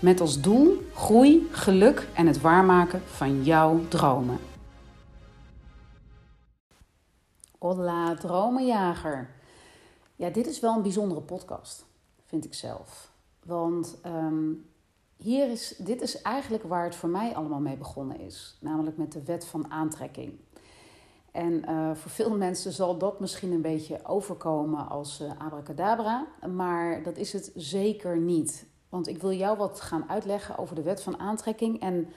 Met als doel groei, geluk en het waarmaken van jouw dromen. Hola, dromenjager. Ja, dit is wel een bijzondere podcast, vind ik zelf. Want ehm, hier is, dit is eigenlijk waar het voor mij allemaal mee begonnen is. Namelijk met de wet van aantrekking. En uh, voor veel mensen zal dat misschien een beetje overkomen als uh, abracadabra, maar dat is het zeker niet. Want ik wil jou wat gaan uitleggen over de wet van aantrekking en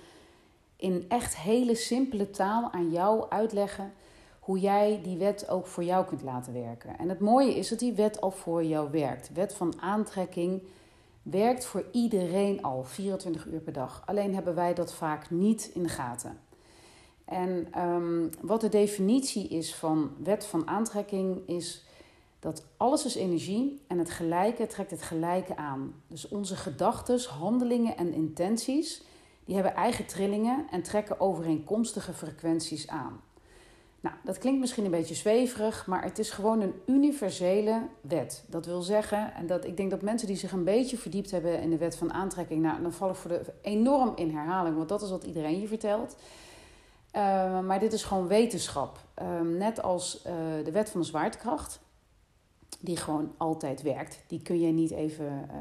in echt hele simpele taal aan jou uitleggen hoe jij die wet ook voor jou kunt laten werken. En het mooie is dat die wet al voor jou werkt. De wet van aantrekking werkt voor iedereen al 24 uur per dag. Alleen hebben wij dat vaak niet in de gaten. En um, wat de definitie is van wet van aantrekking is dat alles is energie en het gelijke trekt het gelijke aan. Dus onze gedachten, handelingen en intenties, die hebben eigen trillingen en trekken overeenkomstige frequenties aan. Nou, dat klinkt misschien een beetje zweverig, maar het is gewoon een universele wet. Dat wil zeggen, en dat ik denk dat mensen die zich een beetje verdiept hebben in de wet van aantrekking, nou, dan vallen voor de enorm in herhaling, want dat is wat iedereen je vertelt. Uh, maar dit is gewoon wetenschap. Uh, net als uh, de wet van de zwaartekracht die gewoon altijd werkt. Die kun je niet even uh,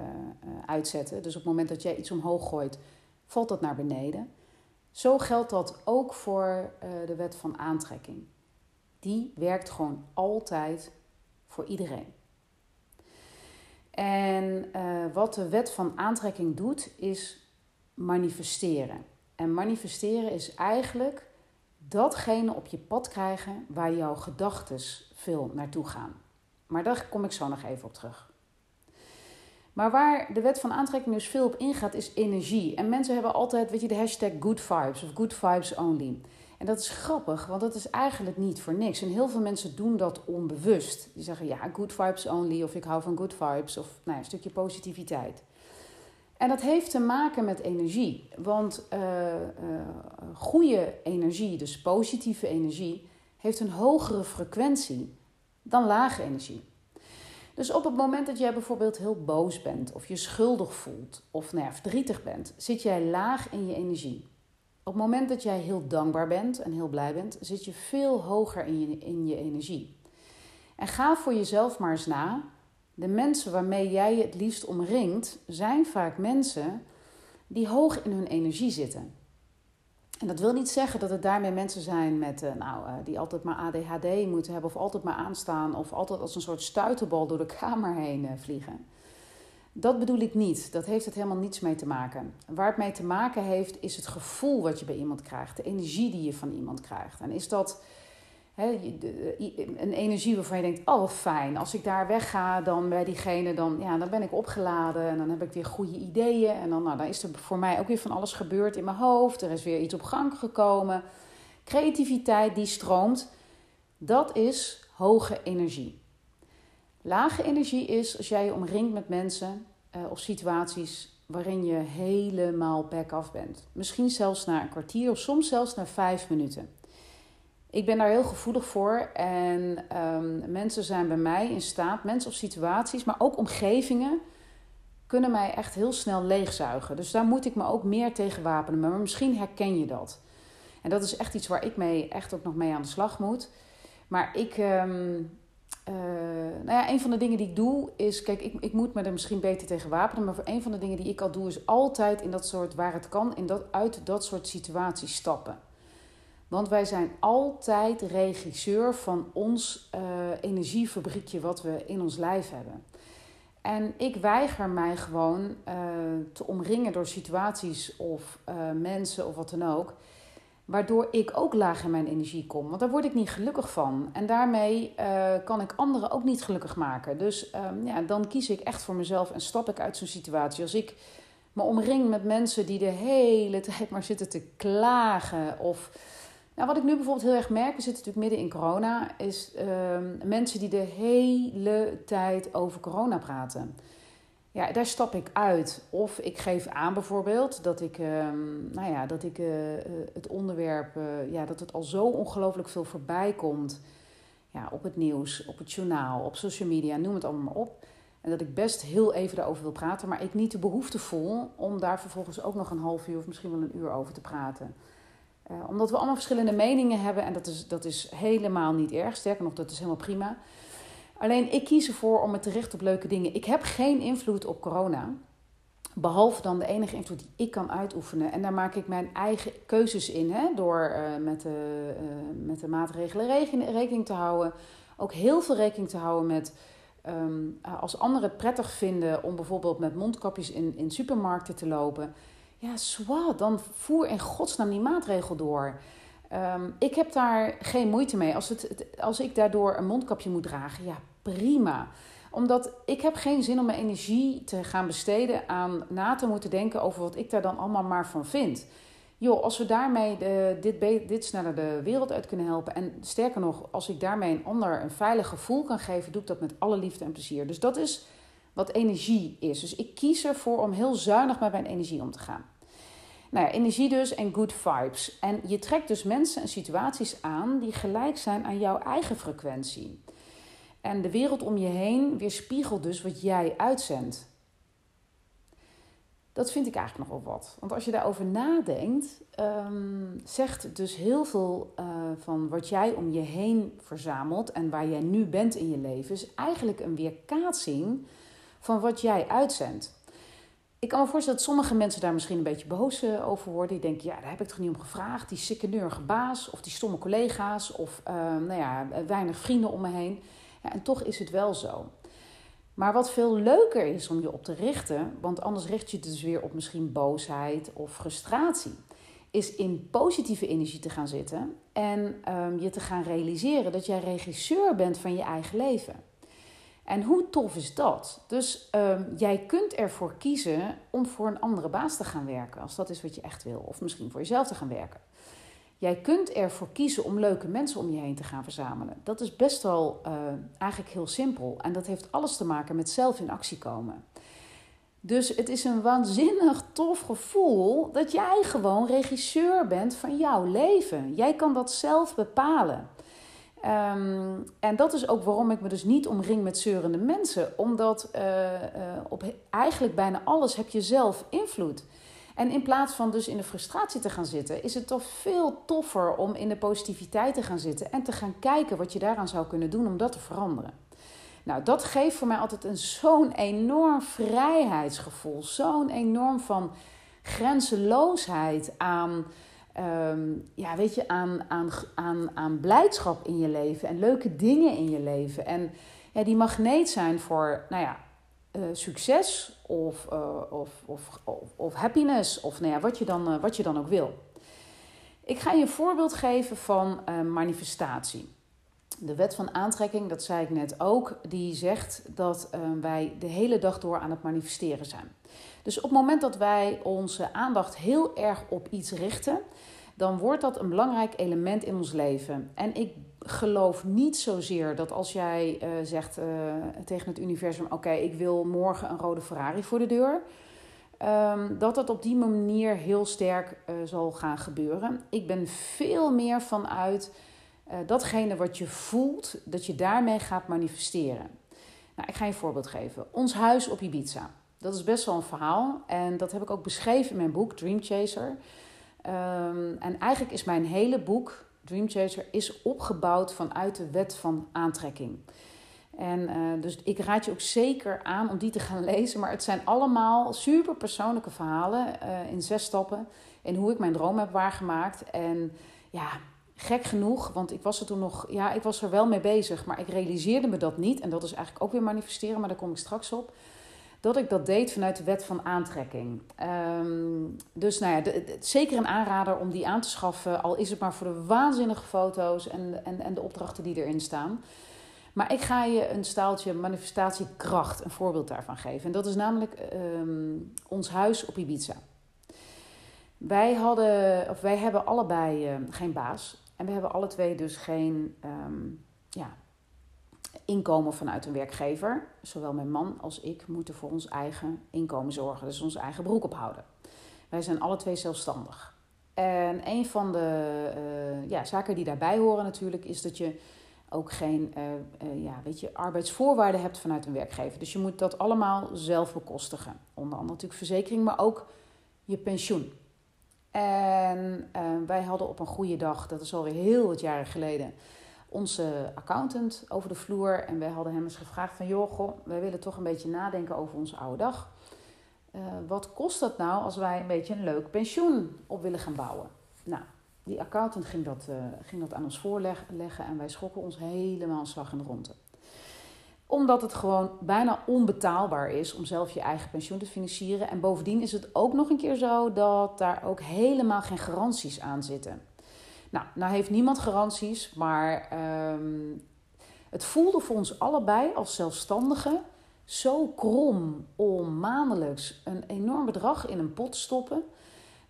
uh, uitzetten. Dus op het moment dat jij iets omhoog gooit, valt dat naar beneden. Zo geldt dat ook voor uh, de wet van aantrekking. Die werkt gewoon altijd voor iedereen. En wat de wet van aantrekking doet, is manifesteren. En manifesteren is eigenlijk datgene op je pad krijgen waar jouw gedachten veel naartoe gaan. Maar daar kom ik zo nog even op terug. Maar waar de wet van aantrekking dus veel op ingaat, is energie. En mensen hebben altijd, weet je, de hashtag good vibes of good vibes only. En dat is grappig, want dat is eigenlijk niet voor niks. En heel veel mensen doen dat onbewust. Die zeggen, ja, good vibes only, of ik hou van good vibes, of nou een stukje positiviteit. En dat heeft te maken met energie. Want uh, uh, goede energie, dus positieve energie, heeft een hogere frequentie dan lage energie. Dus op het moment dat jij bijvoorbeeld heel boos bent, of je schuldig voelt, of nou verdrietig bent, zit jij laag in je energie. Op het moment dat jij heel dankbaar bent en heel blij bent, zit je veel hoger in je, in je energie. En ga voor jezelf maar eens na. De mensen waarmee jij je het liefst omringt, zijn vaak mensen die hoog in hun energie zitten. En dat wil niet zeggen dat het daarmee mensen zijn met, uh, nou, uh, die altijd maar ADHD moeten hebben, of altijd maar aanstaan, of altijd als een soort stuiterbal door de kamer heen uh, vliegen. Dat bedoel ik niet. Dat heeft het helemaal niets mee te maken. Waar het mee te maken heeft, is het gevoel wat je bij iemand krijgt, de energie die je van iemand krijgt. En is dat een energie waarvan je denkt, oh fijn, als ik daar wegga dan bij diegene, dan, ja, dan ben ik opgeladen en dan heb ik weer goede ideeën. En dan, nou, dan is er voor mij ook weer van alles gebeurd in mijn hoofd. Er is weer iets op gang gekomen. Creativiteit die stroomt, dat is hoge energie. Lage energie is als jij je omringt met mensen uh, of situaties waarin je helemaal back af bent. Misschien zelfs na een kwartier of soms zelfs na vijf minuten. Ik ben daar heel gevoelig voor en um, mensen zijn bij mij in staat, mensen of situaties, maar ook omgevingen, kunnen mij echt heel snel leegzuigen. Dus daar moet ik me ook meer tegen wapenen. Maar misschien herken je dat. En dat is echt iets waar ik mee echt ook nog mee aan de slag moet. Maar ik, um, uh, nou ja, een van de dingen die ik doe is, kijk, ik, ik moet me er misschien beter tegen wapenen. Maar voor een van de dingen die ik al doe is altijd in dat soort, waar het kan, in dat, uit dat soort situaties stappen. Want wij zijn altijd regisseur van ons uh, energiefabriekje wat we in ons lijf hebben. En ik weiger mij gewoon uh, te omringen door situaties of uh, mensen of wat dan ook. Waardoor ik ook laag in mijn energie kom. Want daar word ik niet gelukkig van. En daarmee kan ik anderen ook niet gelukkig maken. Dus um, ja, dan kies ik echt voor mezelf en stap ik uit zo'n situatie. Als ik me omring met mensen die de hele tijd maar zitten te klagen. Of, nou, wat ik nu bijvoorbeeld heel erg merk, we zitten natuurlijk midden in corona, is ehm, mensen die de hele tijd over corona praten. Ja, daar stap ik uit. Of ik geef aan bijvoorbeeld dat ik, ehm, nou ja, dat ik eh, eh, het onderwerp, uh, ja, dat het al zo ongelooflijk veel voorbij komt. Ja, op het nieuws, op het journaal, op social media, noem het allemaal maar op. En dat ik best heel even daarover wil praten, maar ik niet de behoefte voel om daar vervolgens ook nog een half uur of misschien wel een uur over te praten. Uh, omdat we allemaal verschillende meningen hebben en dat is, dat is helemaal niet erg. Sterker nog, dat is helemaal prima. Alleen ik kies ervoor om me te richten op leuke dingen. Ik heb geen invloed op corona. Behalve dan de enige invloed die ik kan uitoefenen. En daar maak ik mijn eigen keuzes in. Hè? Door uh, met, de, uh, met de maatregelen rekening, te houden. Ook heel veel rekening te houden met Um, als anderen het prettig vinden om bijvoorbeeld met mondkapjes in, in supermarkten te lopen, ja, zwart, dan voer in godsnaam die maatregel door. Um, ik heb daar geen moeite mee. Als, het, als ik daardoor een mondkapje moet dragen, ja, prima. Omdat ik heb geen zin om mijn energie te gaan besteden aan na te moeten denken over wat ik daar dan allemaal maar van vind joh, als we daarmee de, dit, dit sneller de wereld uit kunnen helpen. En sterker nog, als ik daarmee een ander een veilig gevoel kan geven, doe ik dat met alle liefde en plezier. Dus dat is wat energie is. Dus ik kies ervoor om heel zuinig met mijn energie om te gaan. Nou ja, energie dus en good vibes. En je trekt dus mensen en situaties aan die gelijk zijn aan jouw eigen frequentie. En de wereld om je heen weerspiegelt dus wat jij uitzendt. Dat vind ik eigenlijk nog wel wat. Want als je daarover nadenkt, um, zegt dus heel veel uh, van wat jij om je heen verzamelt en waar jij nu bent in je leven, is eigenlijk een weerkaatsing van wat jij uitzendt. Ik kan me voorstellen dat sommige mensen daar misschien een beetje boos eh, over worden. Die denken, ja, daar heb ik toch niet om gevraagd. Die sikke neurige baas of die stomme collega's of uh, nou ja, weinig vrienden om me heen. Ja, en toch is het wel zo. Maar wat veel leuker is om je op te richten, want anders richt je dus weer op misschien boosheid of frustratie, is in positieve energie te gaan zitten en um, je te gaan realiseren dat jij regisseur bent van je eigen leven. En hoe tof is dat? Dus um, jij kunt ervoor kiezen om voor een andere baas te gaan werken, als dat is wat je echt wil, of misschien voor jezelf te gaan werken. Jij kunt ervoor kiezen om leuke mensen om je heen te gaan verzamelen. Dat is best wel uh, eigenlijk heel simpel. En dat heeft alles te maken met zelf in actie komen. Dus het is een waanzinnig tof gevoel dat jij gewoon regisseur bent van jouw leven. Jij kan dat zelf bepalen. Um, en dat is ook waarom ik me dus niet omring met zeurende mensen. Omdat uh, uh, op eigenlijk bijna alles heb je zelf invloed. En in plaats van dus in de frustratie te gaan zitten, is het toch veel toffer om in de positiviteit te gaan zitten en te gaan kijken wat je daaraan zou kunnen doen om dat te veranderen. Nou, dat geeft voor mij altijd een zo'n enorm vrijheidsgevoel, zo'n enorm van grenzeloosheid aan, um, ja, weet je, aan, aan, aan, aan blijdschap in je leven en leuke dingen in je leven. En ja, die magneet zijn voor, nou ja, uh, succes of, uh, of, of, of, of, happiness of nou ja, wat, je dan, uh, wat je dan ook wil. Ik ga je een voorbeeld geven van manifestatie. De wet van aantrekking, dat zei ik net ook, die zegt dat wij de hele dag door aan het manifesteren zijn. Dus op het moment dat wij onze aandacht heel erg op iets richten, dan wordt dat een belangrijk element in ons leven. En ik geloof niet zozeer dat als jij uh, zegt uh, tegen het universum: Oké, ik wil morgen een rode Ferrari voor de deur. Um, dat dat op die manier heel sterk uh, zal gaan gebeuren. Ik ben veel meer vanuit datgene wat je voelt, dat je daarmee gaat manifesteren. Nou, ik ga je een voorbeeld geven. Ons huis op Ibiza. Dat is best wel een verhaal. En dat heb ik ook beschreven in mijn boek Dream Chaser. Um, en eigenlijk is mijn hele boek Dream Chaser is opgebouwd vanuit de wet van aantrekking. En uh, dus ik raad je ook zeker aan om die te gaan lezen. Maar het zijn allemaal super persoonlijke verhalen uh, in zes stappen. En hoe ik mijn droom heb waargemaakt. En ja, gek genoeg, want ik was er toen nog, ja, ik was er wel mee bezig. Maar ik realiseerde me dat niet. En dat is eigenlijk ook weer manifesteren, maar daar kom ik straks op dat ik dat deed vanuit de wet van aantrekking. Um, dus nou ja, zeker een aanrader om die aan te schaffen, al is het maar voor de waanzinnige foto's en, en, en de opdrachten die erin staan. Maar ik ga je een staaltje manifestatiekracht, een voorbeeld daarvan geven. En dat is namelijk ehm, ons huis op Ibiza. Wij, hadden, of wij hebben allebei uh, geen baas. En we hebben alle twee dus geen ehm, ja, inkomen vanuit een werkgever. Zowel mijn man als ik moeten voor ons eigen inkomen zorgen. Dus ons eigen broek ophouden. Wij zijn alle twee zelfstandig. En een van de uh, ja, zaken die daarbij horen natuurlijk is dat je ook geen uh, uh, ja, weet je, arbeidsvoorwaarden hebt vanuit een werkgever. Dus je moet dat allemaal zelf bekostigen. Onder andere natuurlijk verzekering, maar ook je pensioen. En wij hadden op een goede dag, dat is alweer heel wat jaren geleden, onze accountant over de vloer. En wij hadden hem eens gevraagd van... joh, wij willen toch een beetje nadenken over onze oude dag. Uh, wat kost dat nou als wij een beetje een leuk pensioen op willen gaan bouwen? Nou, die accountant ging dat, uh, ging dat aan ons voorleggen en wij schrokken ons helemaal een slag in de ronde. Omdat het gewoon bijna onbetaalbaar is om zelf je eigen pensioen te financieren. En bovendien is het ook nog een keer zo dat daar ook helemaal geen garanties aan zitten. Nou, nou heeft niemand garanties, maar um, het voelde voor ons allebei als zelfstandigen zo krom om maandelijks een enorm bedrag in een pot te stoppen.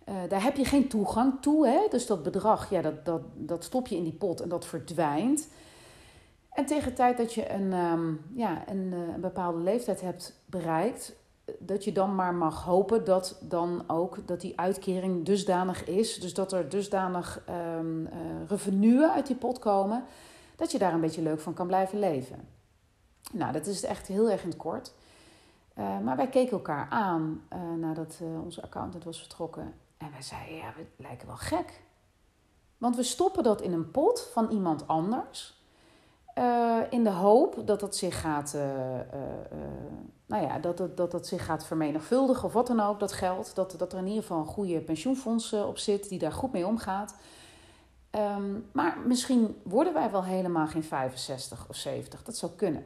Uh, daar heb je geen toegang toe. Hè? Dus dat bedrag, ja, dat, dat, dat stop je in die pot en dat verdwijnt. En tegen de tijd dat je een, um, ja, een, uh, een bepaalde leeftijd hebt bereikt, dat je dan maar mag hopen dat dan ook dat die uitkering dusdanig is, dus dat er dusdanig um, uh, revenue uit die pot komen, dat je daar een beetje leuk van kan blijven leven. Nou, dat is echt heel erg in het kort. Uh, maar wij keken elkaar aan uh, nadat onze accountant was vertrokken. En wij zeiden, ja, we lijken wel gek. Want we stoppen dat in een pot van iemand anders. In de hoop dat het zich gaat nou ja, dat, het, dat dat zich gaat vermenigvuldigen of wat dan ook, dat geld. Dat, dat er in ieder geval een goede pensioenfonds op zit die daar goed mee omgaat. Um, maar misschien worden wij wel helemaal geen 65 of 70. Dat zou kunnen.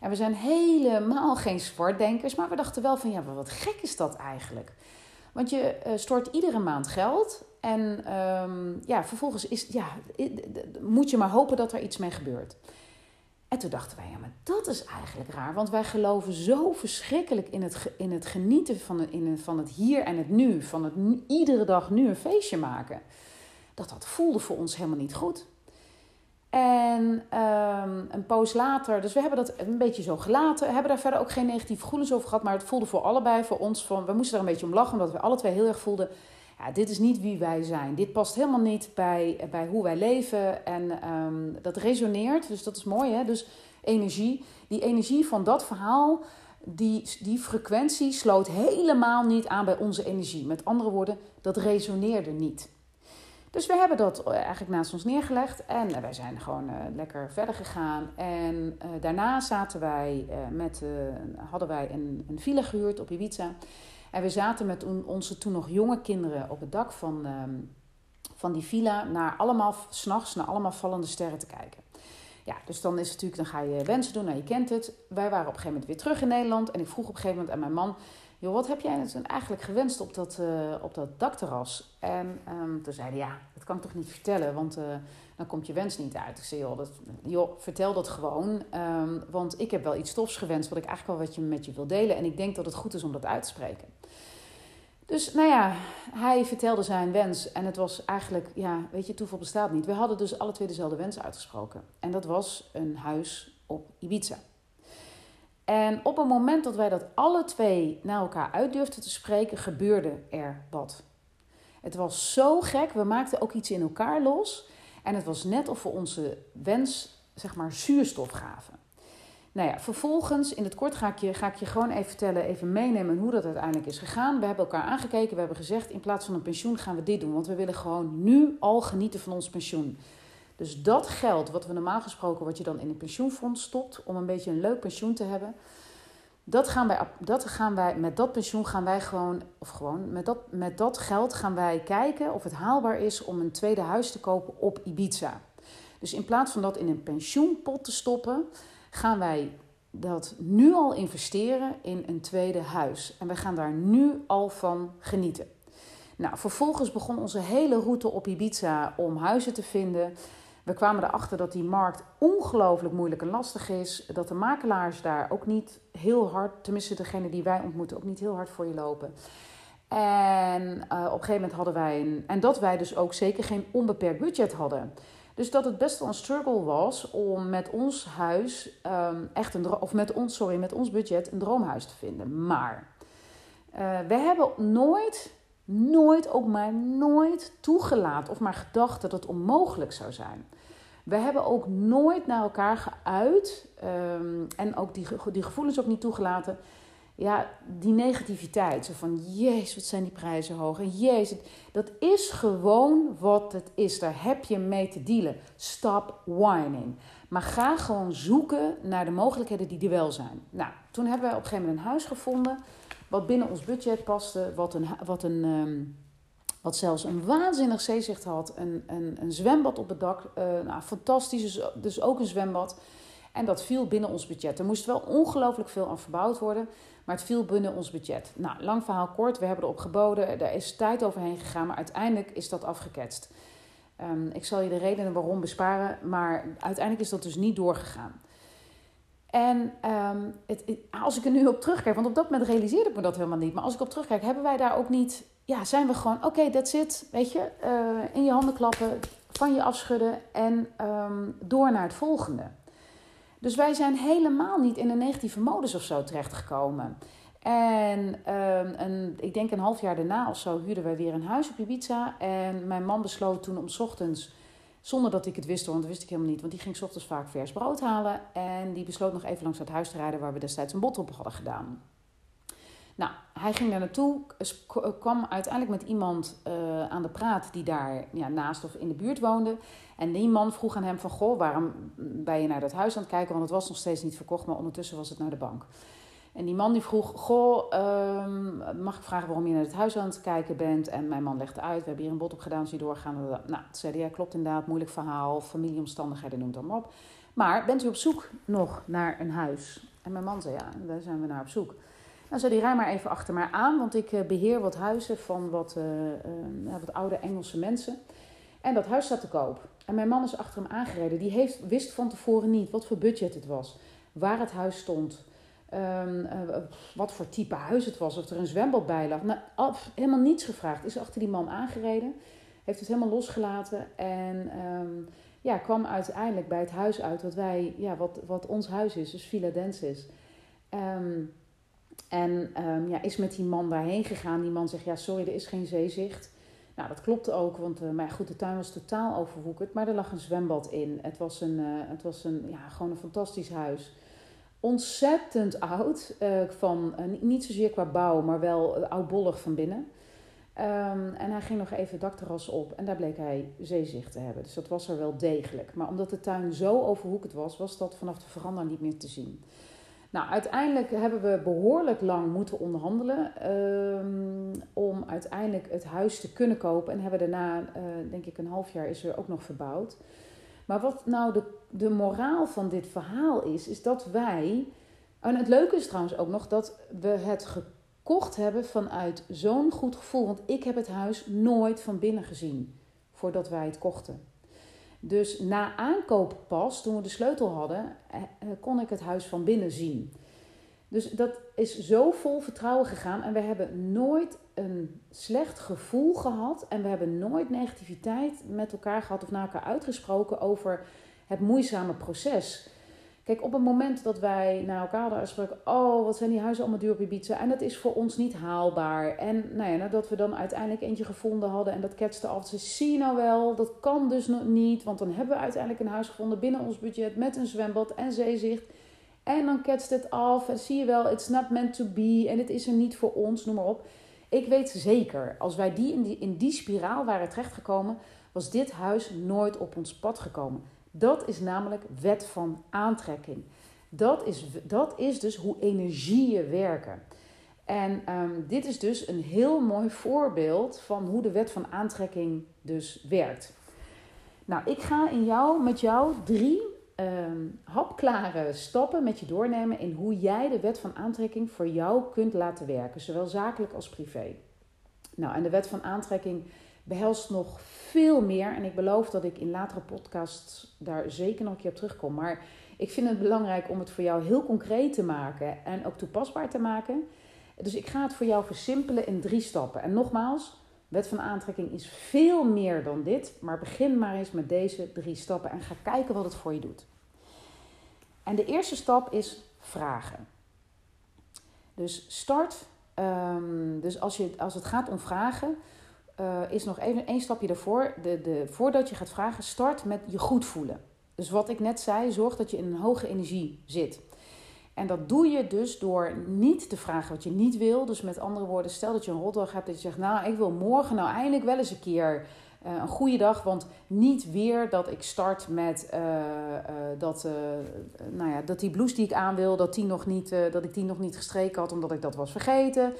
En we zijn helemaal geen zwartdenkers, maar we dachten wel van ja, wat gek is dat eigenlijk? Want je stort iedere maand geld en um, ja, vervolgens is, ja, moet je maar hopen dat er iets mee gebeurt. En toen dachten wij, ja, maar dat is eigenlijk raar. Want wij geloven zo verschrikkelijk in het, in het genieten van, het, in van het hier en het nu. Van het iedere dag nu een feestje maken. Dat dat voelde voor ons helemaal niet goed. En um, een poos later, dus we hebben dat een beetje zo gelaten. Hebben daar verder ook geen negatieve gevoelens over gehad. Maar het voelde voor allebei, voor ons, van, we moesten daar een beetje om lachen. Omdat we alle twee heel erg voelden, ja, dit is niet wie wij zijn. Dit past helemaal niet bij, bij hoe wij leven. En um, dat resoneert, dus dat is mooi. Hè? Dus energie, die energie van dat verhaal, die, die frequentie sloot helemaal niet aan bij onze energie. Met andere woorden, dat resoneerde niet. Dus we hebben dat eh, eigenlijk naast ons neergelegd en wij zijn gewoon uh, lekker verder gegaan. En daarna zaten wij met, hadden wij een, een villa gehuurd op Ibiza. En we zaten met onze toen nog jonge kinderen op het dak van, um, van die villa naar allemaal, s'nachts naar allemaal vallende sterren te kijken. Ja, dus dan is natuurlijk, dan ga je wensen doen, nou je kent het. Wij waren op een gegeven moment weer terug in Nederland en ik vroeg op een gegeven moment aan mijn man joh, wat heb jij eigenlijk gewenst op dat, uh, op dat dakterras? En um, toen zeiden ja, dat kan ik toch niet vertellen, want uh, dan komt je wens niet uit. Ik zei, joh, vertel dat gewoon, um, want ik heb wel iets tofs gewenst wat ik eigenlijk wel wat je, met je wil delen. En ik denk dat het goed is om dat uit te spreken. Dus nou ja, hij vertelde zijn wens en het was eigenlijk, ja, weet je, toeval bestaat niet. We hadden dus alle twee dezelfde wens uitgesproken. En dat was een huis op Ibiza. En op het moment dat wij dat alle twee naar elkaar uit durfden te spreken, gebeurde er wat. Het was zo gek, we maakten ook iets in elkaar los. En het was net of we onze wens, zeg maar, zuurstof gaven. Nou ja, vervolgens, in het kort ga ik, je, ga ik je gewoon even vertellen, even meenemen hoe dat uiteindelijk is gegaan. We hebben elkaar aangekeken, we hebben gezegd, in plaats van een pensioen gaan we dit doen. Want we willen gewoon nu al genieten van ons pensioen. Dus dat geld wat we normaal gesproken, wat je dan in een pensioenfonds stopt, om een beetje een leuk pensioen te hebben, dat gaan wij, dat gaan wij, met dat pensioen gaan wij gewoon, of gewoon, met dat, met dat geld gaan wij kijken of het haalbaar is om een tweede huis te kopen op Ibiza. Dus in plaats van dat in een pensioenpot te stoppen, gaan wij dat nu al investeren in een tweede huis. En we gaan daar nu al van genieten. Nou, vervolgens begon onze hele route op Ibiza om huizen te vinden. We kwamen erachter dat die markt ongelooflijk moeilijk en lastig is. Dat de makelaars daar ook niet heel hard, tenminste degene die wij ontmoeten, ook niet heel hard voor je lopen. En uh, op een gegeven moment hadden wij een. En dat wij dus ook zeker geen onbeperkt budget hadden. Dus dat het best wel een struggle was om met ons huis um, echt een of met ons, sorry, met ons budget een droomhuis te vinden. Maar uh, we hebben nooit, nooit, ook maar nooit toegelaten of maar gedacht dat het onmogelijk zou zijn. We hebben ook nooit naar elkaar geuit um, en ook die, die gevoelens ook niet toegelaten ja, die negativiteit. Zo van, jezus, wat zijn die prijzen hoog. En jezus, dat is gewoon wat het is. Daar heb je mee te dealen. Stop whining. Maar ga gewoon zoeken naar de mogelijkheden die er wel zijn. Nou, toen hebben we op een gegeven moment een huis gevonden... wat binnen ons budget paste, wat, een, wat, een, um, wat zelfs een waanzinnig zeezicht had. Een, een, een zwembad op het dak, uh, nou, fantastisch, dus, dus ook een zwembad... En dat viel binnen ons budget. Er moest wel ongelooflijk veel aan verbouwd worden. Maar het viel binnen ons budget. Nou, lang verhaal kort. We hebben erop geboden. Er is tijd overheen gegaan. Maar uiteindelijk is dat afgeketst. Um, ik zal je de redenen waarom besparen. Maar uiteindelijk is dat dus niet doorgegaan. En um, het, als ik er nu op terugkijk, want op dat moment realiseerde ik me dat helemaal niet. Maar als ik op terugkijk, hebben wij daar ook niet. Ja, zijn we gewoon, oké, okay, that's it. Weet je, uh, in je handen klappen, van je afschudden en um, door naar het volgende. Dus wij zijn helemaal niet in een negatieve modus of zo terechtgekomen. En een, ik denk een half jaar daarna of zo huurden wij weer een huis op Ibiza. En mijn man besloot toen om ochtends, zonder dat ik het wist, want dat wist ik helemaal niet, want die ging ochtends vaak vers brood halen. En die besloot nog even langs het huis te rijden waar we destijds een bot op hadden gedaan. Nou, hij ging daar naartoe, kwam uiteindelijk met iemand uh, aan de praat die daar ja, naast of in de buurt woonde. En die man vroeg aan hem van, goh, waarom ben je naar dat huis aan het kijken? Want het was nog steeds niet verkocht, maar ondertussen was het naar de bank. En die man die vroeg, goh, um, mag ik vragen waarom je naar het huis aan het kijken bent? En mijn man legde uit, we hebben hier een bod op gedaan, zie doorgaan. Nou, toen zei ja, klopt inderdaad, moeilijk verhaal, familieomstandigheden, noem het maar op. Maar bent u op zoek nog naar een huis? En mijn man zei, ja, daar zijn we naar op zoek. Dan zei hij, rij maar even achter mij aan, want ik eh, beheer wat huizen van wat, uh, uh, wat oude Engelse mensen. En dat huis staat te koop. En mijn man is achter hem aangereden. Die heeft, wist van tevoren niet wat voor budget het was, waar het huis stond, um, wat voor type huis het was, of er een zwembad bij lag. Nou, af, helemaal niets gevraagd. Is achter die man aangereden, heeft het helemaal losgelaten en um, ja, kwam uiteindelijk bij het huis uit wat wij, ja, wat, wat ons huis is, dus Villa Densis. Um, en ja, is met die man daarheen gegaan. Die man zegt, ja sorry, er is geen zeezicht. Nou, dat klopte ook, want uh, maar goed, de tuin was totaal overwoekerd. Maar er lag een zwembad in. Het was, een, het was een, ja, gewoon een fantastisch huis. Ontzettend oud, uh, van, niet zozeer qua bouw, maar wel oudbollig van binnen. Um, en hij ging nog even dakterras op en daar bleek hij zeezicht te hebben. Dus dat was er wel degelijk. Maar omdat de tuin zo overwoekerd was, was dat vanaf de veranda niet meer te zien. Nou, uiteindelijk hebben we behoorlijk lang moeten onderhandelen um, om uiteindelijk het huis te kunnen kopen. En hebben daarna, denk ik, een half jaar is er ook nog verbouwd. Maar wat nou de, de moraal van dit verhaal is, is dat wij. En het leuke is trouwens ook nog dat we het gekocht hebben vanuit zo'n goed gevoel. Want ik heb het huis nooit van binnen gezien voordat wij het kochten. Dus na aankoop pas, toen we de sleutel hadden, eh, eh, kon ik het huis van binnen zien. Dus dat is zo vol vertrouwen gegaan en we hebben nooit een slecht gevoel gehad en we hebben nooit negativiteit met elkaar gehad of naar elkaar uitgesproken over het moeizame proces. Kijk, op het moment dat wij naar elkaar hadden uitgesproken, oh, wat zijn die huizen allemaal duur op Ibiza. En dat is voor ons niet haalbaar. En nou ja, nadat we dan uiteindelijk eentje gevonden hadden en dat ketste af. Ze zie je nou wel, dat kan dus nog niet. Want dan hebben we uiteindelijk een huis gevonden binnen ons budget met een zwembad en zeezicht. En dan ketst het af en zie je wel, it's not meant to be en het is er niet voor ons, noem maar op. Ik weet zeker, als wij die in die, in die spiraal waren terechtgekomen, was dit huis nooit op ons pad gekomen. Dat is namelijk wet van aantrekking. Dat is, dat is dus hoe energieën werken. En um, dit is dus een heel mooi voorbeeld van hoe de wet van aantrekking dus werkt. Nou, ik ga in jou, met jou drie um, hapklare stappen met je doornemen in hoe jij de wet van aantrekking voor jou kunt laten werken, zowel zakelijk als privé. Nou, en de wet van aantrekking behelst nog veel meer. En ik beloof dat ik in latere podcasts daar zeker nog een keer op terugkom. Maar ik vind het belangrijk om het voor jou heel concreet te maken en ook toepasbaar te maken. Dus ik ga het voor jou versimpelen in drie stappen. En nogmaals, wet van aantrekking is veel meer dan dit. Maar begin maar eens met deze drie stappen en ga kijken wat het voor je doet. En de eerste stap is vragen. Dus start. Um, dus als, je, als het gaat om vragen, uh, is nog even één stapje ervoor. De, de, voordat je gaat vragen, start met je goed voelen. Dus wat ik net zei, zorg dat je in een hoge energie zit. En dat doe je dus door niet te vragen wat je niet wil. Dus met andere woorden, stel dat je een rotdag hebt dat je zegt, nou, ik wil morgen nou eindelijk wel eens een keer uh, een goede dag. Want niet weer dat ik start met uh, uh, dat, nou ja, dat die blouse die ik aan wil, dat, die nog niet, dat ik die nog niet gestreken had omdat ik dat was vergeten.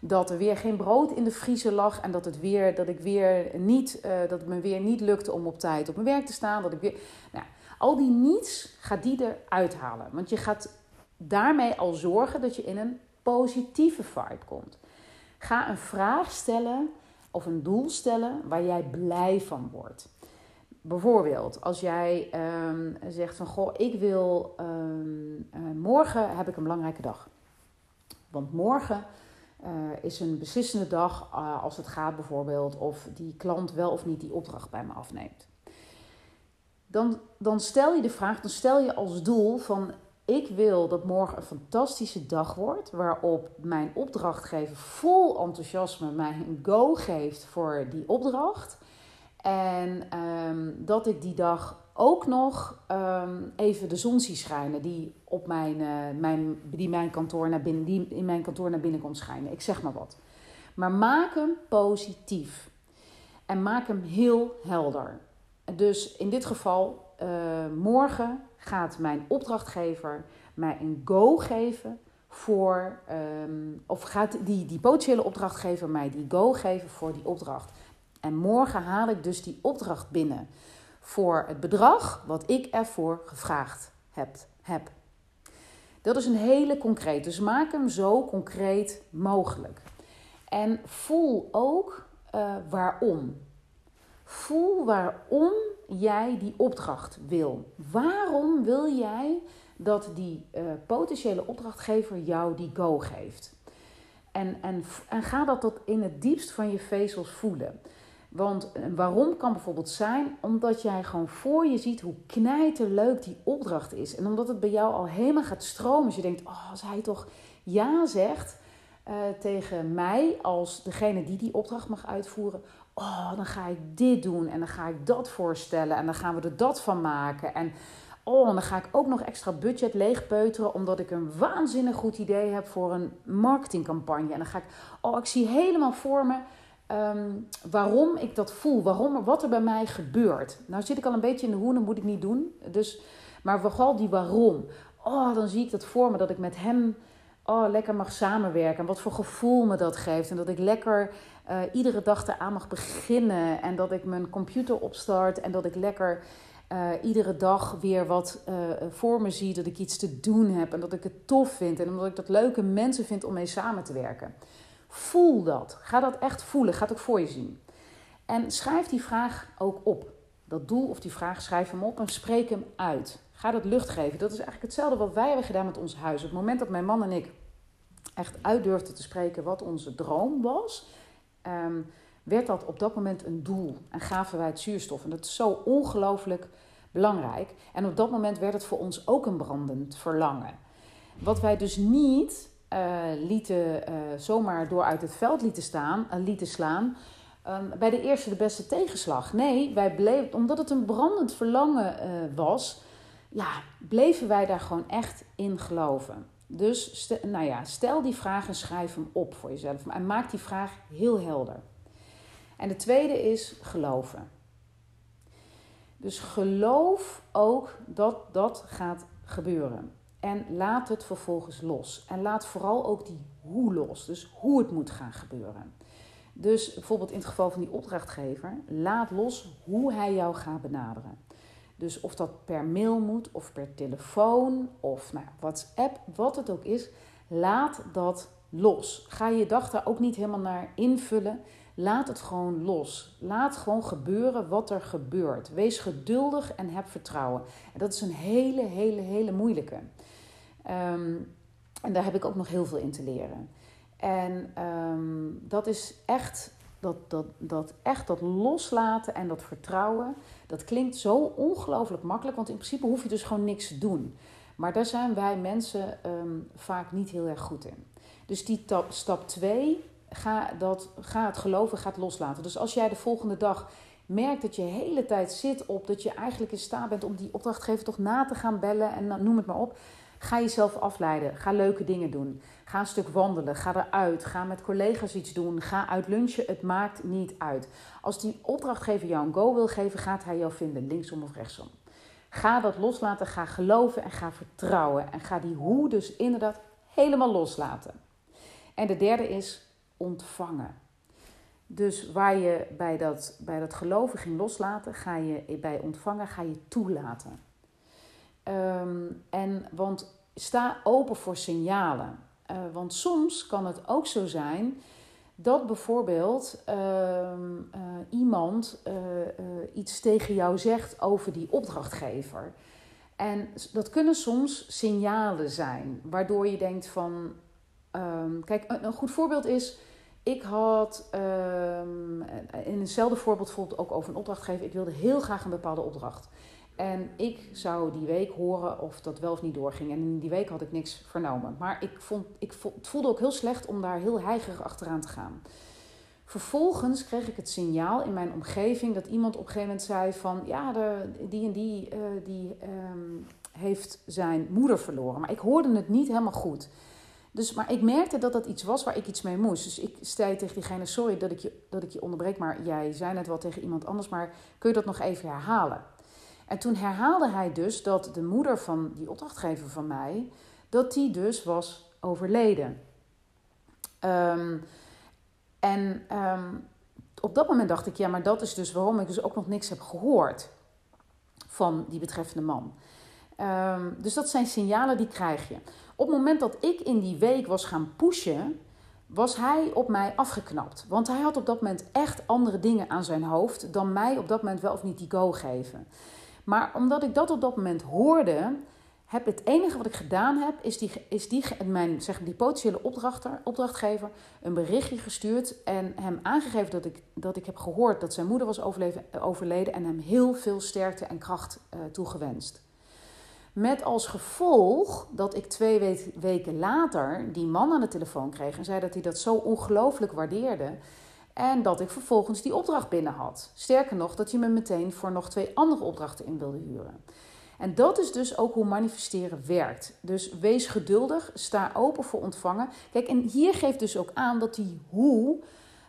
Dat er weer geen brood in de vriezer lag en dat, het weer, dat, ik weer niet, dat het me weer niet lukte om op tijd op mijn werk te staan. Dat ik weer, nou, al die niets gaat die eruit halen. Want je gaat daarmee al zorgen dat je in een positieve vibe komt. Ga een vraag stellen of een doel stellen waar jij blij van wordt. Bijvoorbeeld, als jij um, zegt van goh, ik wil um, uh, morgen heb ik een belangrijke dag. Want morgen uh, is een beslissende dag uh, als het gaat bijvoorbeeld of die klant wel of niet die opdracht bij me afneemt. Dan, dan stel je de vraag, dan stel je als doel van ik wil dat morgen een fantastische dag wordt, waarop mijn opdrachtgever vol enthousiasme mij een go geeft voor die opdracht. En um, dat ik die dag ook nog um, even de zon zie schijnen die, op mijn, uh, mijn, die, mijn kantoor naar binnen, die in mijn kantoor naar binnen komt schijnen. Ik zeg maar wat. Maar maak hem positief. En maak hem heel helder. Dus in dit geval, uh, morgen gaat mijn opdrachtgever mij een go geven voor, um, of gaat die, die potentiële opdrachtgever mij die go geven voor die opdracht. En morgen haal ik dus die opdracht binnen voor het bedrag wat ik ervoor gevraagd heb. heb. Dat is een hele concreet. Dus maak hem zo concreet mogelijk. En voel ook uh, waarom. Voel waarom jij die opdracht wil. Waarom wil jij dat die uh, potentiële opdrachtgever jou die go geeft? En, en, en ga dat tot in het diepst van je vezels voelen. Want eh, waarom kan bijvoorbeeld zijn omdat jij gewoon voor je ziet hoe knijterleuk die opdracht is. En omdat het bij jou al helemaal gaat stromen. Dus je denkt, oh, als hij toch ja zegt uh, tegen mij als degene die die opdracht mag uitvoeren oh, dan ga ik dit doen en dan ga ik dat voorstellen en dan gaan we er dat van maken. En oh, dan ga ik ook nog extra budget leegpeuteren omdat ik een waanzinnig goed idee heb voor een marketingcampagne. En dan ga ik, oh, ik zie helemaal voor me um, waarom ik dat voel, waarom, wat er bij mij gebeurt. Nou zit ik al een beetje in de hoe, dat moet ik niet doen. Dus, maar vooral die waarom. Oh, dan zie ik dat voor me dat ik met hem oh, lekker mag samenwerken. En wat voor gevoel me dat geeft. En dat ik lekker uh, iedere dag eraan mag beginnen. En dat ik mijn computer opstart. En dat ik lekker uh, iedere dag weer wat uh, voor me zie. Dat ik iets te doen heb. En dat ik het tof vind. En omdat ik dat leuke mensen vind om mee samen te werken. Voel dat. Ga dat echt voelen. Ga het ook voor je zien. En schrijf die vraag ook op. Dat doel of die vraag, schrijf hem op en spreek hem uit. Ga dat lucht geven. Dat is eigenlijk hetzelfde wat wij hebben gedaan met ons huis. Op het moment dat mijn man en ik echt uit durfden te spreken wat onze droom was, um, werd dat op dat moment een doel. En gaven wij het zuurstof. En dat is zo ongelooflijk belangrijk. En op dat moment werd het voor ons ook een brandend verlangen. Wat wij dus niet uh, lieten, uh, zomaar door uit het veld lieten, staan, uh, lieten slaan. Um, bij de eerste de beste tegenslag. Nee, wij bleven, omdat het een brandend verlangen was, ja, bleven wij daar gewoon echt in geloven. Dus stel, nou ja, stel die vraag en schrijf hem op voor jezelf. En maak die vraag heel helder. En de tweede is geloven. Dus geloof ook dat dat gaat gebeuren. En laat het vervolgens los. En laat vooral ook die hoe los. Dus hoe het moet gaan gebeuren. Dus bijvoorbeeld in het geval van die opdrachtgever, laat los hoe hij jou gaat benaderen. Dus of dat per mail moet of per telefoon of nou, WhatsApp, wat het ook is, laat dat los. Ga je dag daar ook niet helemaal naar invullen. Laat het gewoon los. Laat gewoon gebeuren wat er gebeurt. Wees geduldig en heb vertrouwen. En dat is een hele, hele, hele moeilijke. Ehm, en daar heb ik ook nog heel veel in te leren. En ehm, dat is echt dat, dat, dat, echt dat loslaten en dat vertrouwen. Dat klinkt zo ongelooflijk makkelijk, want in principe hoef je dus gewoon niks te doen. Maar daar zijn wij mensen ehm, vaak niet heel erg goed in. Dus die stap 2, ga, dat, ga het geloven, ga het loslaten. Dus als jij de volgende dag merkt dat je hele tijd zit op dat je eigenlijk in staat bent om die opdrachtgever toch na te gaan bellen en noem het maar op. Ga jezelf afleiden. Ga leuke dingen doen. Ga een stuk wandelen. Ga eruit. Ga met collega's iets doen. Ga uit lunchen. Het maakt niet uit. Als die opdrachtgever jou een go wil geven, gaat hij jou vinden, linksom of rechtsom. Ga dat loslaten. Ga geloven en ga vertrouwen. En ga die hoe dus inderdaad helemaal loslaten. En de derde is ontvangen. Dus waar je bij dat, bij dat geloven ging loslaten, ga je bij ontvangen ga je toelaten. Ehm, en, want sta open voor signalen. Uh, want soms kan het ook zo zijn dat bijvoorbeeld ehm, eh, iemand uh, iets tegen jou zegt over die opdrachtgever. En dat kunnen soms signalen zijn, waardoor je denkt van. Um, kijk, een, goed voorbeeld is. Ik had in hetzelfde voorbeeld bijvoorbeeld ook over een opdrachtgever. Ik wilde heel graag een bepaalde opdracht. En ik zou die week horen of dat wel of niet doorging. En in die week had ik niks vernomen. Maar ik vond, ik het voelde ook heel slecht om daar heel heigerig achteraan te gaan. Vervolgens kreeg ik het signaal in mijn omgeving dat iemand op een gegeven moment zei van... Ja, de, die en die, uh, die um, heeft zijn moeder verloren. Maar ik hoorde het niet helemaal goed. Dus, maar ik merkte dat dat iets was waar ik iets mee moest. Dus ik zei tegen diegene, sorry dat ik, je, dat ik je onderbreek, maar jij zei net wel tegen iemand anders, maar kun je dat nog even herhalen? En toen herhaalde hij dus dat de moeder van die opdrachtgever van mij, dat die dus was overleden. Um, en um, op dat moment dacht ik, ja, maar dat is dus waarom ik dus ook nog niks heb gehoord van die betreffende man. Um, dus dat zijn signalen die krijg je. Op het moment dat ik in die week was gaan pushen, was hij op mij afgeknapt. Want hij had op dat moment echt andere dingen aan zijn hoofd dan mij op dat moment wel of niet die go geven. Maar omdat ik dat op dat moment hoorde, heb het enige wat ik gedaan heb, is die, is die, mijn, zeg, die potentiële opdrachtgever een berichtje gestuurd en hem aangegeven dat ik, dat ik heb gehoord dat zijn moeder was overleden en hem heel veel sterkte en kracht uh, toegewenst. Met als gevolg dat ik twee weken later die man aan de telefoon kreeg en zei dat hij dat zo ongelooflijk waardeerde. En dat ik vervolgens die opdracht binnen had. Sterker nog, dat je me meteen voor nog twee andere opdrachten in wilde huren. En dat is dus ook hoe manifesteren werkt. Dus wees geduldig, sta open voor ontvangen. Kijk, en hier geeft dus ook aan dat die hoe,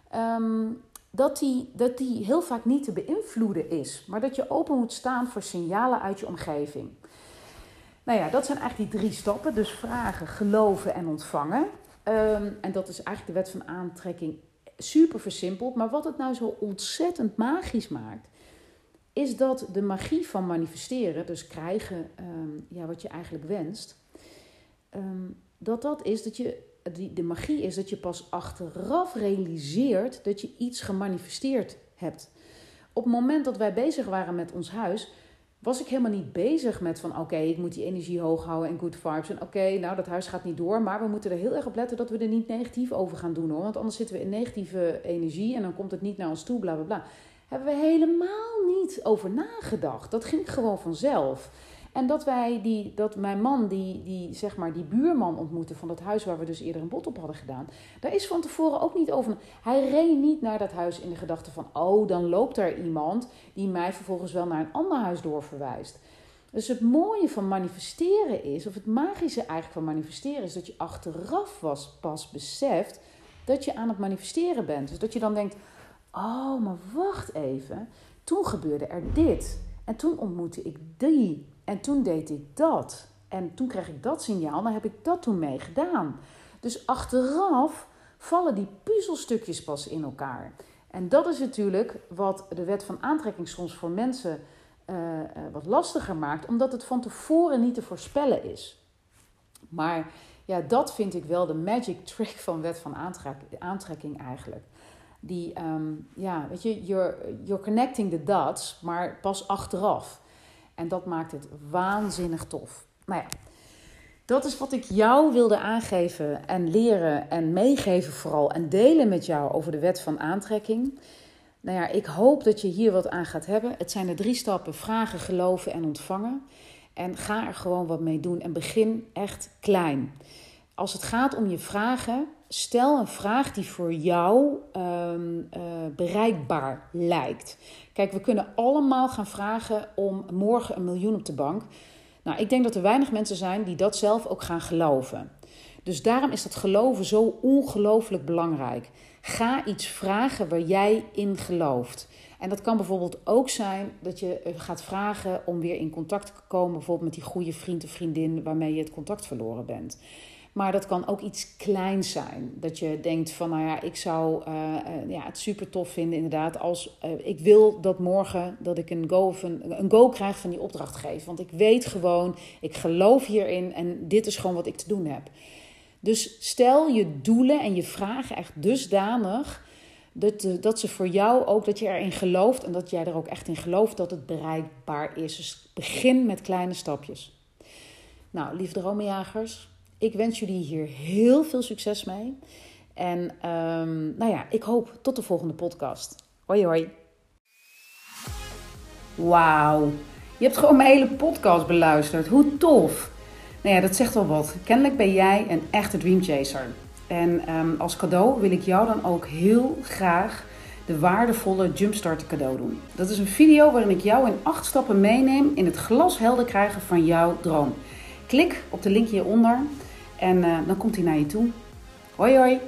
ehm, dat, die, dat die heel vaak niet te beïnvloeden is. Maar dat je open moet staan voor signalen uit je omgeving. Nou ja, dat zijn eigenlijk die drie stappen. Dus vragen, geloven en ontvangen. Ehm, en dat is eigenlijk de wet van aantrekking super versimpeld. Maar wat het nou zo ontzettend magisch maakt, is dat de magie van manifesteren, dus krijgen um, ja, wat je eigenlijk wenst, um, dat dat is dat je, die, de magie is dat je pas achteraf realiseert dat je iets gemanifesteerd hebt. Op het moment dat wij bezig waren met ons huis, was ik helemaal niet bezig met van oké, ik moet die energie hoog houden en good vibes. En oké, nou dat huis gaat niet door, maar we moeten er heel erg op letten dat we er niet negatief over gaan doen hoor. Want anders zitten we in negatieve energie en dan komt het niet naar ons toe, bla bla bla. Hebben we helemaal niet over nagedacht. Dat ging gewoon vanzelf. En dat wij die, dat mijn man, die, die, zeg maar, die buurman ontmoette van dat huis waar we dus eerder een bod op hadden gedaan. Daar is van tevoren ook niet over. Hij reed niet naar dat huis in de gedachte van, oh, dan loopt er iemand die mij vervolgens wel naar een ander huis doorverwijst. Dus het mooie van manifesteren is, of het magische eigenlijk van manifesteren is, dat je achteraf was pas beseft dat je aan het manifesteren bent. Dus dat je dan denkt, oh, maar wacht even, toen gebeurde er dit. En toen ontmoette ik die. En toen deed ik dat. En toen kreeg ik dat signaal, dan heb ik dat toen mee gedaan. Dus achteraf vallen die puzzelstukjes pas in elkaar. En dat is natuurlijk wat de wet van aantrekking soms voor mensen uh, uh, wat lastiger maakt, omdat het van tevoren niet te voorspellen is. Maar ja, dat vind ik wel de magic trick van wet van aantrekking eigenlijk. Die, ehm, ja, weet je, you're, you're connecting the dots, maar pas achteraf. En dat maakt het waanzinnig tof. Nou ja, dat is wat ik jou wilde aangeven en leren en meegeven vooral. En delen met jou over de wet van aantrekking. Nou ja, ik hoop dat je hier wat aan gaat hebben. Het zijn de drie stappen: vragen, geloven en ontvangen. En ga er gewoon wat mee doen en begin echt klein. Als het gaat om je vragen, stel een vraag die voor jou ehm, eh, bereikbaar lijkt. Kijk, we kunnen allemaal gaan vragen om morgen een miljoen op de bank. Nou, ik denk dat er weinig mensen zijn die dat zelf ook gaan geloven. Dus daarom is dat geloven zo ongelooflijk belangrijk. Ga iets vragen waar jij in gelooft. En dat kan bijvoorbeeld ook zijn dat je eh, gaat vragen om weer in contact te komen, bijvoorbeeld met die goede vriend of vriendin waarmee je het contact verloren bent. Maar dat kan ook iets kleins zijn. Dat je denkt van, nou ja, ik zou uh, ja, het super tof vinden inderdaad als uh, ik wil dat morgen dat ik een go, een go krijg van die opdrachtgever. Want ik weet gewoon, ik geloof hierin en dit is gewoon wat ik te doen heb. Dus stel je doelen en je vragen echt dusdanig dat, dat ze voor jou ook, dat je erin gelooft en dat jij er ook echt in gelooft dat het bereikbaar is. Dus begin met kleine stapjes. Nou, lieve dromenjagers, ik wens jullie hier heel veel succes mee. En um, nou ja, ik hoop tot de volgende podcast. Hoi hoi. Wauw, je hebt gewoon mijn hele podcast beluisterd. Hoe tof. Nou ja, dat zegt wel wat. Kennelijk ben jij een echte dreamchaser. En um, als cadeau wil ik jou dan ook heel graag de waardevolle Jumpstart cadeau doen. Dat is een video waarin ik jou in acht stappen meeneem in het glashelder krijgen van jouw droom. Klik op de link hieronder en uh, dan komt hij naar je toe. Hoi hoi!